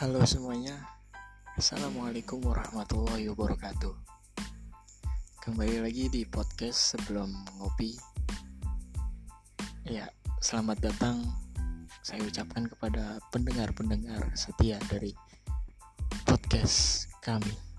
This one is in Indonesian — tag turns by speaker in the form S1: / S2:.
S1: Halo semuanya, Assalamualaikum warahmatullahi wabarakatuh. Kembali lagi di podcast sebelum ngopi. Ya, selamat datang. Saya ucapkan kepada pendengar-pendengar setia dari podcast kami.